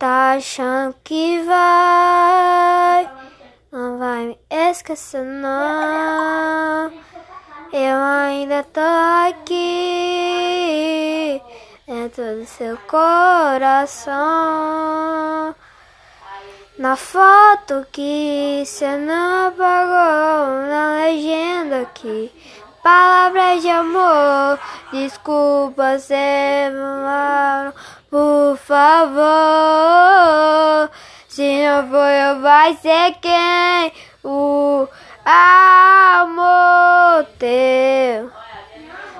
achando que vai, não vai me esquecer não. Eu ainda tô aqui dentro do seu coração. Na foto que cê não apagou, na legenda aqui. Palavras de amor, desculpa ser mal, por favor. Se não for eu, vai ser quem? O amor teu.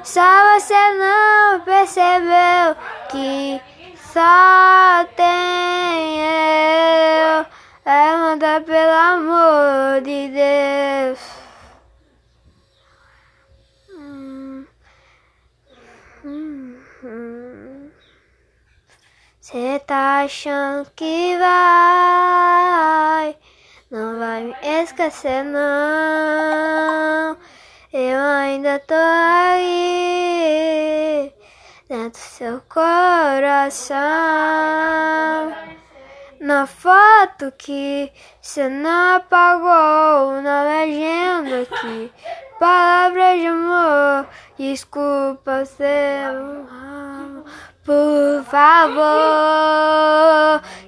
Só você não percebeu que só tem eu. Levanta pelo amor de Deus. Cê tá achando que vai, não vai me esquecer não. Eu ainda tô aí, dentro do seu coração. Na foto que cê não apagou, na legenda aqui. Palavras de amor, desculpa seu favor.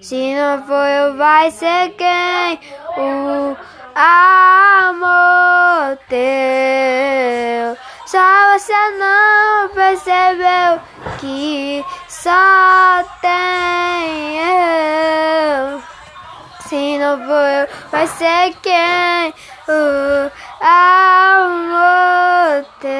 Se não for eu, vai ser quem? O amor teu. Só você não percebeu que só tem eu. Se não for eu, vai ser quem? O